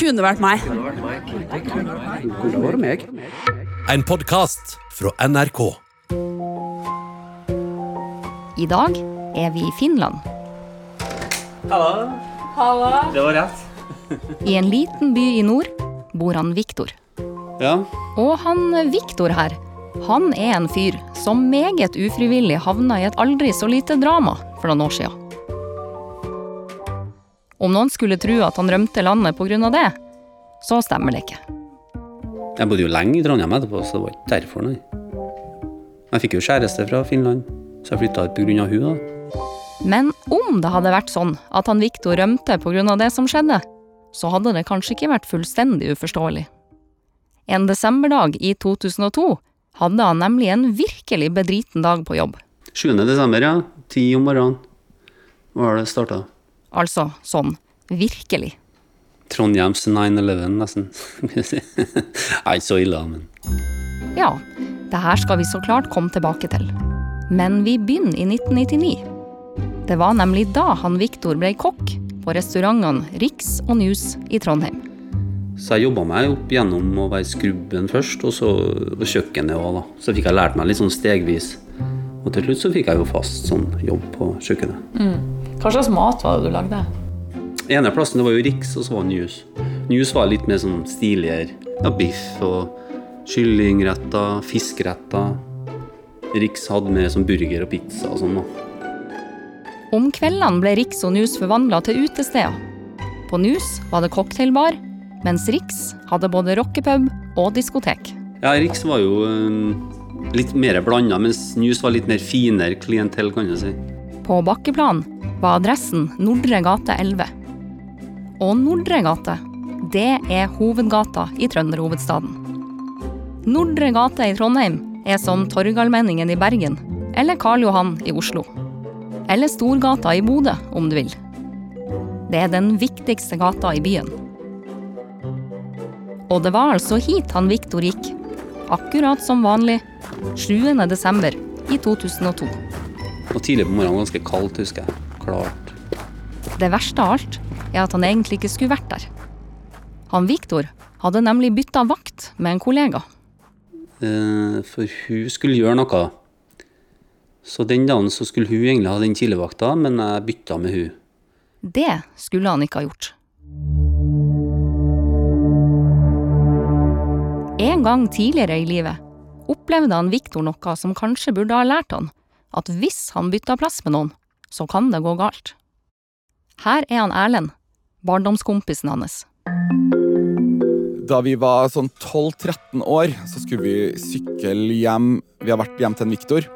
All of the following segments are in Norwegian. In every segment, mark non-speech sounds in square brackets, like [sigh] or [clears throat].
kunne vært meg. Kunne vært meg. En podkast fra NRK. I dag er vi i Finland, Hallo. Det var rett. i en liten by i nord bor han Viktor. Ja. Og han Viktor her, han er en fyr som meget ufrivillig havna i et aldri så lite drama for noen år siden. Om noen skulle tro at han rømte landet pga. det, så stemmer det ikke. Jeg bodde jo lenge i Trondheim etterpå, så det var ikke derfor, nei. Jeg fikk jo kjæreste fra Finland, så jeg flytta ut av hun da. Men om det hadde vært sånn at han Viktor rømte pga. det som skjedde, så hadde det kanskje ikke vært fullstendig uforståelig. En desemberdag i 2002 hadde han nemlig en virkelig bedriten dag på jobb. 7. desember, ja. Ti om morgenen var det starta. Altså sånn virkelig. Trondheims 9-11, nesten. [laughs] Nei, ikke så ille, men Ja, det her skal vi så klart komme tilbake til. Men vi begynner i 1999. Det var nemlig da han Viktor ble kokk på restaurantene Riks og News i Trondheim. Så jeg jobba meg opp gjennom å være skrubben først, og så på kjøkkenet òg, da. Så fikk jeg lært meg litt sånn stegvis. Og til slutt så fikk jeg jo fast sånn jobb på kjøkkenet. Hva slags mat var det du lagde? ene plassen det var jo Riks, og så var det News. News var litt mer sånn stiligere. Ja, biff og kyllingretter, fiskeretter. Riks hadde mer sånn burger og pizza og sånn. da. Om kveldene ble Riks og News forvandla til utesteder. På News var det cocktailbar, mens Riks hadde både rockepub og diskotek. Ja, Riks var jo eh, litt mer blanda, mens News var litt mer finere klientell, kan du si. På bakkeplan var adressen Nordre gate 11. Og Nordre gate, det er hovedgata i trønderhovedstaden. Nordre gate i Trondheim er som Torgallmenningen i Bergen, eller Karl Johan i Oslo. Eller Storgata i Bodø, om du vil. Det er den viktigste gata i byen. Og det var altså hit han Viktor gikk, akkurat som vanlig, 7. desember i 2002. Og tidlig på morgenen ganske kaldt, husker jeg. Klart. Det verste av alt er at han egentlig ikke skulle vært der. Han Viktor hadde nemlig bytta vakt med en kollega. Eh, For hun skulle gjøre noe. Så den dagen så skulle hun egentlig ha den tidligvakta, men jeg bytta med hun. Det skulle han ikke ha gjort. En gang tidligere i livet opplevde han Viktor noe som kanskje burde ha lært han at hvis han bytta plass med noen, så kan det gå galt. Her er han Erlend, barndomskompisen hans. Da vi var sånn 12-13 år, så skulle vi sykle hjem. Vi har vært hjem til en Viktor.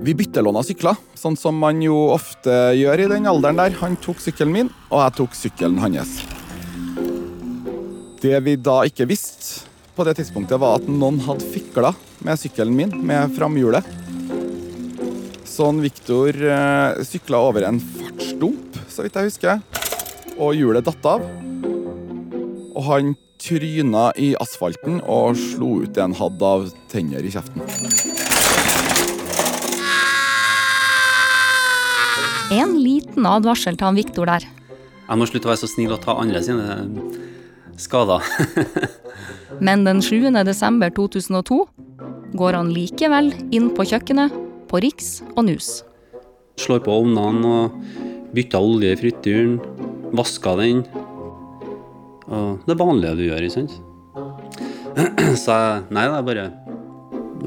Vi byttelåna sykler, sånn som man jo ofte gjør i den alderen der. Han tok sykkelen min, og jeg tok sykkelen hans. Det vi da ikke visste på det tidspunktet, var at noen hadde fikla med sykkelen min, med framhjulet. Sånn Viktor eh, sykla over en fartsdump, så vidt jeg husker, og hjulet datt av. Og han tryna i asfalten og slo ut det han hadde av tenner i kjeften. En liten advarsel til han Viktor der. Jeg må slutte å være så snill og ta andre sine skader. [laughs] Men den 7. desember 2002 går han likevel inn på kjøkkenet på Riks og Nus. Slår på ovnene og bytter olje i frityren. Vasker den. Og det vanlige du gjør, ikke sant? [clears throat] Så jeg Nei, er bare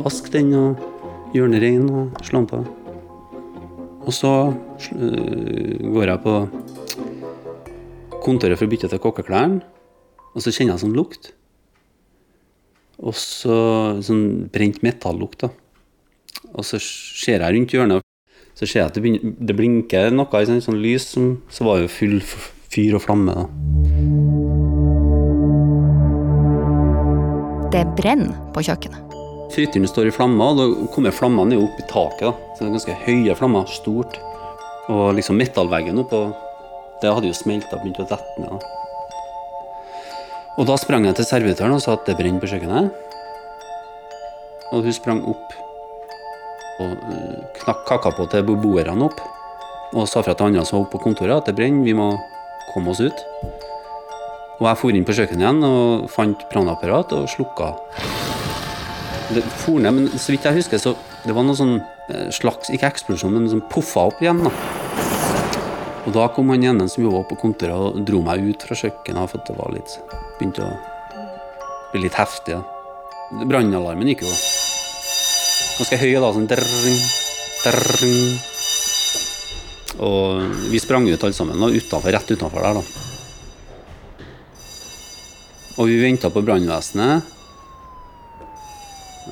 vask den og gjør den ren og slå den på. Og så øh, går jeg på kontoret for å bytte til kokkeklærne, og så kjenner jeg sånn lukt. Og så sånn brent metallukt, da. Og så ser jeg rundt hjørnet, så ser jeg at det, begynner, det blinker noe i sånn, lys, som, så var jo full fyr og flamme, da. Det brenner på kjøkkenet. Frityrene står i flammer, og da kommer flammene opp i taket. da. Så det er ganske høye flammer, stort. Og liksom metallveggen oppå, det hadde jo smelta og begynt å dette ned. da. Og da sprang jeg til servitøren og sa at det brenner på kjøkkenet. Og hun sprang opp og øh, knakk kaka på til beboerne opp. Og sa fra til andre som var på kontoret at det brenner, vi må komme oss ut. Og jeg for inn på kjøkkenet igjen og fant brannapparat og slukka. Det for ned, men så vidt jeg husker, så det var noe sånn eh, slags, ikke eksplosjon, men som poffa opp igjen. da. Og da kom han ene som jobba på kontoret og dro meg ut fra kjøkkenet, for det var litt, begynte å bli litt heftig. Brannalarmen gikk jo ganske høy da, sånn drrring, drrring. Og vi sprang ut alle sammen, og utenfor, rett utenfor der, da. Og vi venta på brannvesenet.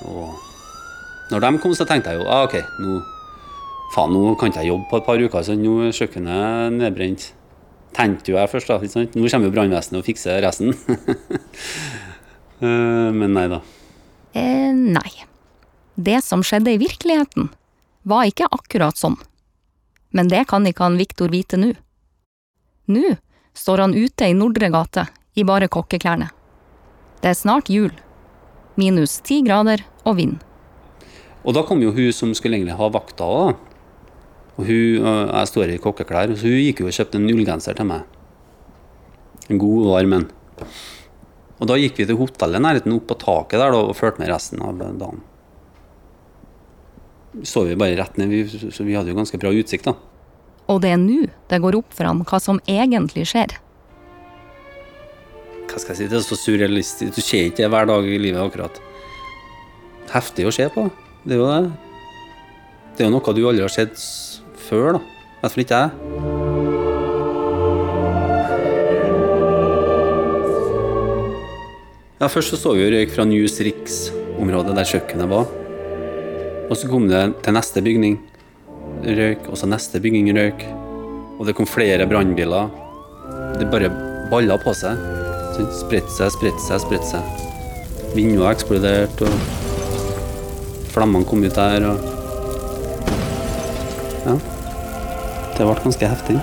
Og når de kom, så tenkte jeg jo ah, ok, nå, faen, nå kan ikke jeg jobbe på et par uker, så nå er kjøkkenet nedbrent. Tenkte jo jeg først, da. Ikke sant? Nå kommer jo brannvesenet og fikser resten. [laughs] Eh, Men nei da. Eh, nei. Det som skjedde i virkeligheten, var ikke akkurat sånn. Men det kan ikke han Viktor vite nå. Nå står han ute i Nordre gate i bare kokkeklærne. Det er snart jul. Minus ti grader og vind. Og da kom jo hun som skulle egentlig ha vakta òg. Og hun, øh, jeg står i kokkeklær, så hun gikk jo og kjøpte en ullgenser til meg. En god, varm en. Og da gikk vi til hotellet i nærheten opp på taket der da, og fulgte med resten av dagen. Så vi bare rett ned, vi- så vi hadde jo ganske bra utsikt, da. Og det er nå det går opp for ham hva som egentlig skjer. Hva skal jeg si, det er så surrealistisk. Du ser ikke det hver dag i livet, akkurat. Heftig å se på. Det er jo det. Det er jo noe du aldri har sett før, da. I hvert fall ikke jeg. Ja, Først så, så vi røyk fra News Rix-området der kjøkkenet var. Og så kom det til neste bygning røyk, og så neste bygning røyk. Og det kom flere brannbiler. Det bare balla på seg. Sånn, Spredte seg, spredte seg, spredte seg. Vinduer eksploderte, og flammene kom ut der, og Ja. Det ble ganske heftig.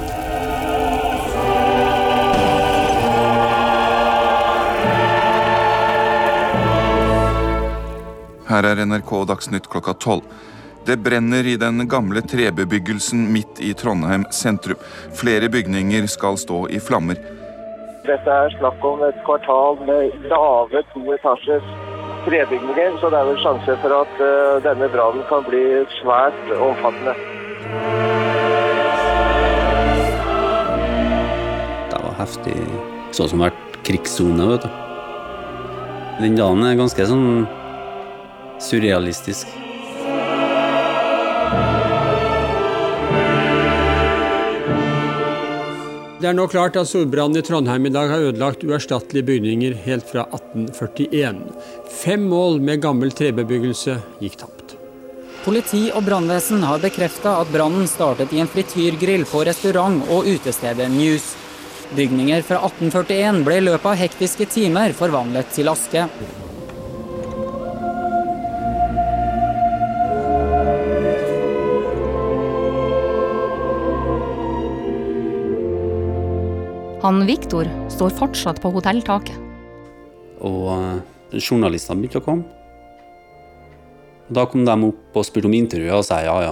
Her er NRK Dagsnytt klokka tolv. Det brenner i den gamle trebebyggelsen midt i Trondheim sentrum. Flere bygninger skal stå i flammer. Dette er snakk om et kvartal med lave toetasjes trebygninger, så det er vel sjanse for at eh, denne brannen kan bli svært omfattende. Det var heftig. Sånn som vært krigssone, vet du. Den dagen er ganske sånn surrealistisk. Det er nå klart at solbrannen i Trondheim i dag har ødelagt uerstattelige bygninger helt fra 1841. Fem mål med gammel trebebyggelse gikk tapt. Politi og brannvesen har bekrefta at brannen startet i en frityrgrill på restaurant og utestedet News. Bygninger fra 1841 ble i løpet av hektiske timer forvandlet til aske. Han Viktor står fortsatt på hotelltaket. Og eh, journalistene begynte å komme. Da kom de opp og spurte om intervjuet, og sa ja, ja.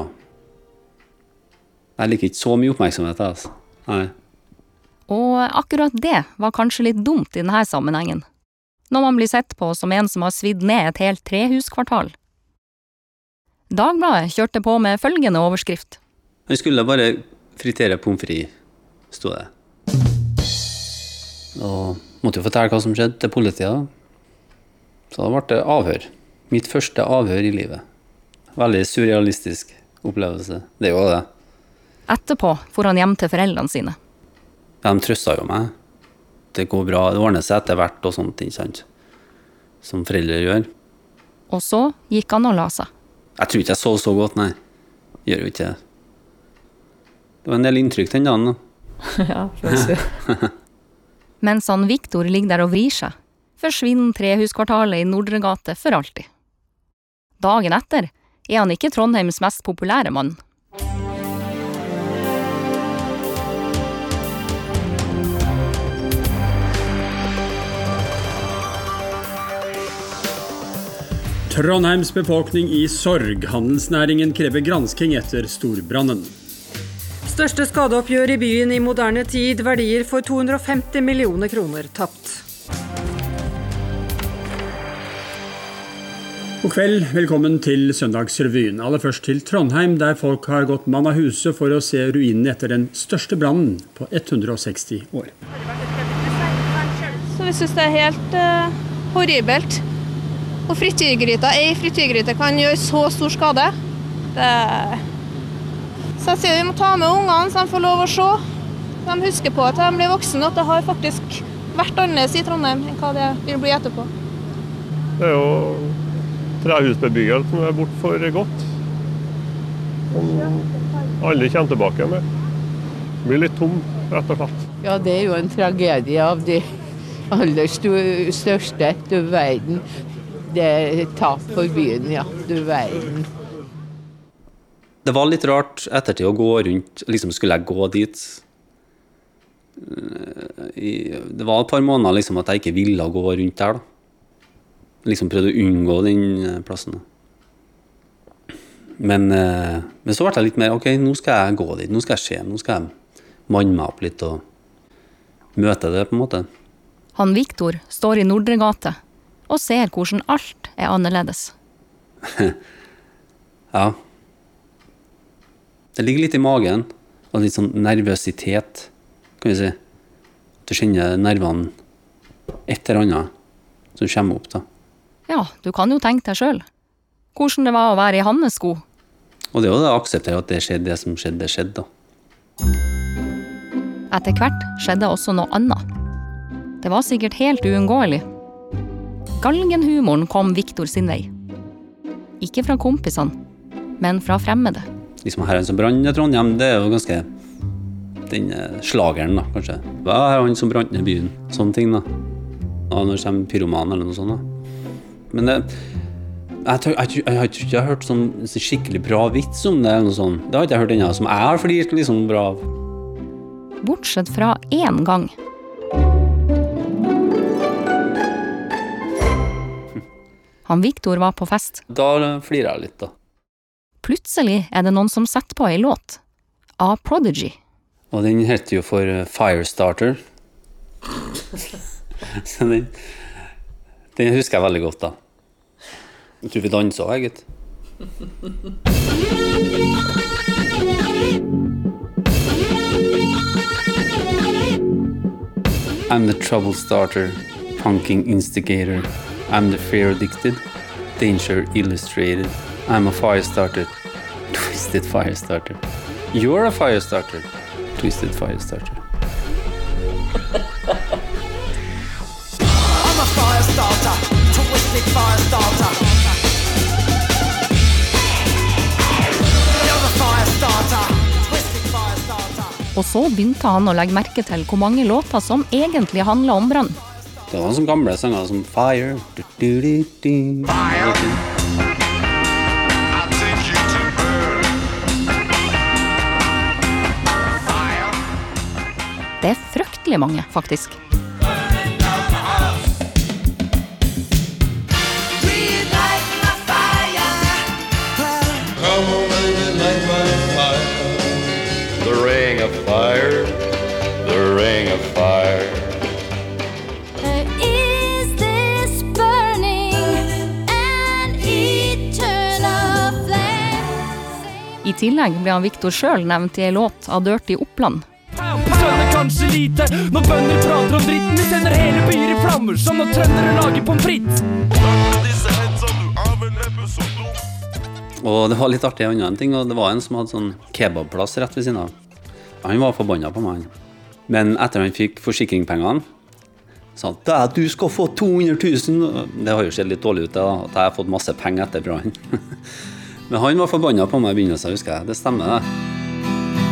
Jeg liker ikke så mye oppmerksomhet, altså. Nei. Og akkurat det var kanskje litt dumt i denne sammenhengen. Når man blir sett på som en som har svidd ned et helt trehuskvartal. Dagbladet kjørte på med følgende overskrift. Han skulle bare fritere pommes frites, sto det. Og måtte jo fortelle hva som skjedde til politiet. da. Så da ble det avhør. Mitt første avhør i livet. Veldig surrealistisk opplevelse. Det er jo det. Etterpå for han hjem til foreldrene sine. Ja, de trøsta jo meg. Det går bra, det ordner seg etter hvert og sånt, ikke sant. Som foreldre gjør. Og så gikk han og la seg. Jeg tror ikke jeg sov så godt, nei. Gjør jo ikke det. Det var en del inntrykk den dagen, da. [laughs] ja, føles [laughs] jo. Mens han Viktor ligger der og vrir seg, forsvinner trehuskvartalet i Nordre gate for alltid. Dagen etter er han ikke Trondheims mest populære mann. Trondheims befolkning i sorg. Handelsnæringen krever gransking etter storbrannen. Største skadeoppgjør i byen i moderne tid. Verdier for 250 millioner kroner tapt. God kveld, velkommen til Søndagsrevyen. Aller først til Trondheim, der folk har gått mann av huset for å se ruinene etter den største brannen på 160 år. Så vi syns det er helt uh, horribelt. Og frityrgryta, ei frityrgryte kan gjøre så stor skade. Det... Så jeg sier vi må ta med ungene, så de får lov å se. De husker på at de blir voksne, at det har faktisk vært annerledes i Trondheim enn hva det vil bli etterpå. Det er jo trehusbebyggelsen er borte for godt. Som alle kommer tilbake med. Det blir litt tom, rett og slett. Ja, det er jo en tragedie av de aller største. Du verden. Det er tap for byen, ja. Du verden. Det var litt rart ettertid å gå rundt Liksom skulle jeg gå dit Det var et par måneder liksom at jeg ikke ville gå rundt der. da Liksom prøvde å unngå den plassen. Men, men så ble jeg litt mer OK, nå skal jeg gå dit. Nå skal jeg se. Nå skal jeg manne meg opp litt og møte det, på en måte. Han Viktor står i Nordre gate og ser hvordan alt er annerledes. [laughs] ja. Det ligger litt i magen, og litt sånn nervøsitet, kan vi si. Du kjenner nervene et eller annet som kommer opp, da. Ja, du kan jo tenke deg sjøl. Hvordan det var å være i hans sko. Og det er jo det å akseptere at det skjedde, det som skjedde, det skjedde, da. Etter hvert skjedde også noe annet. Det var sikkert helt uunngåelig. Galgenhumoren kom Viktor sin vei. Ikke fra kompisene, men fra fremmede. Liksom her er han som brant ned Trondheim, det er jo ganske den slageren, da, kanskje. Hva er han som brant ned byen? Sånne ting, da. Og når kommer pyroman eller noe sånt, da. Men det jeg, tør, jeg, jeg, har ikke hørt sånn skikkelig bra vits om det. eller noe sånt. Det har ikke jeg hørt ennå, som jeg har flirt liksom bra av. Bortsett fra én gang. Han Viktor var på fest. Da flirer jeg litt, da. Plutselig er det noen som setter på ei låt. Av Prodigy. Og den heter jo for Firestarter. [laughs] Så den, den husker jeg veldig godt, da. Jeg tror vi dansa òg, gitt. I'm the trouble starter, punking instigator. I'm the fear addicted, danger illustrated. I'm a fire starter, twisted fire starter. You're a fire starter, twisted fire starter. I'm a fire starter, twisted fire starter. You're a fire starter, twisted fire starter. Og så begynte han å legge merke til hvor mange låter som egentlig handla om brann. Det var sånne gamle sanger som Fire. Du, du, du, du. Fire. An mange, faktisk. I tillegg ble han Viktor sjøl nevnt i ei låt av Dirty Oppland. Kanskje lite når bønder prater om dritten. De sender hele byer i flammer, som når trøndere lager pommes frites. Og det var litt artig en annen ting, og det var en som hadde sånn kebabplass rett ved siden av. Han var forbanna på meg. Men etter han fikk forsikringspengene, sa han at du skal få 200 000. Det har jo sett litt dårlig ut, da, at jeg har fått masse penger etter brannen. [laughs] Men han var forbanna på meg i begynnelsen, husker jeg. Det stemmer, det.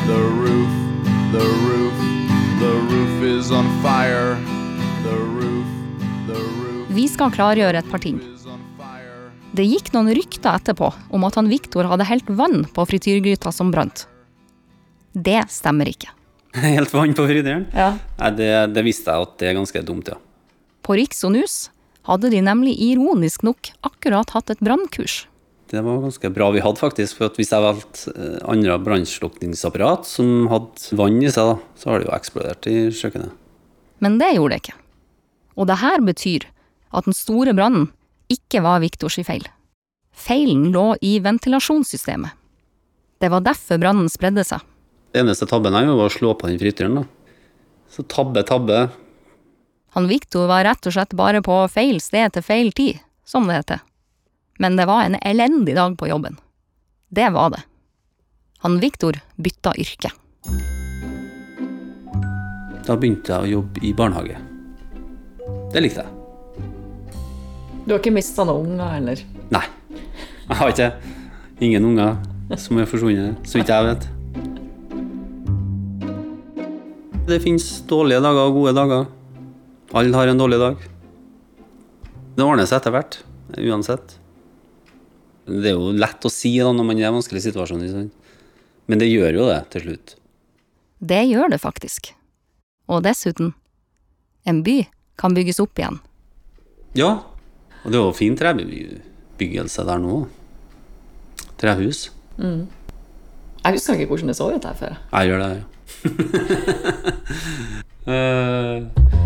The roof, the roof, roof is on fire. The roof, the roof. Vi skal klargjøre et par ting. Det gikk noen rykter etterpå om at han Viktor hadde helt vann på frityrgryta som brant. Det stemmer ikke. [laughs] Helt vann på frityren? Ja. Nei, det, det visste jeg at det er ganske dumt, ja. På Riks og Nus hadde de nemlig ironisk nok akkurat hatt et brannkurs. Det var ganske bra vi hadde, faktisk. For hvis jeg valgte eh, andre brannslukningsapparat som hadde vann i seg, da, så har det jo eksplodert i kjøkkenet. Men det gjorde det ikke. Og det her betyr at den store brannen ikke var Viktors feil. Feilen lå i ventilasjonssystemet. Det var derfor brannen spredde seg. Det eneste tabben jeg gjorde, var å slå på den fritøren. da. Så tabbe, tabbe. Han Viktor var rett og slett bare på feil sted til feil tid, som det heter. Men det var en elendig dag på jobben. Det var det. Han Viktor bytta yrke. Da begynte jeg å jobbe i barnehage. Det likte jeg. Du har ikke mista noen unger, heller? Nei. Jeg har ikke ingen unger som er forsvunnet, så vidt jeg vet. Det fins dårlige dager og gode dager. Alle har en dårlig dag. Det ordner seg etter hvert, uansett. Det er jo lett å si da når man er i en vanskelig situasjon, liksom. men det gjør jo det til slutt. Det gjør det faktisk. Og dessuten, en by kan bygges opp igjen. Ja, og det er jo fin trebebyggelse der nå. Trehus. Mm. Jeg husker ikke hvordan det så ut her før. Jeg gjør det, ja. [laughs] Eh,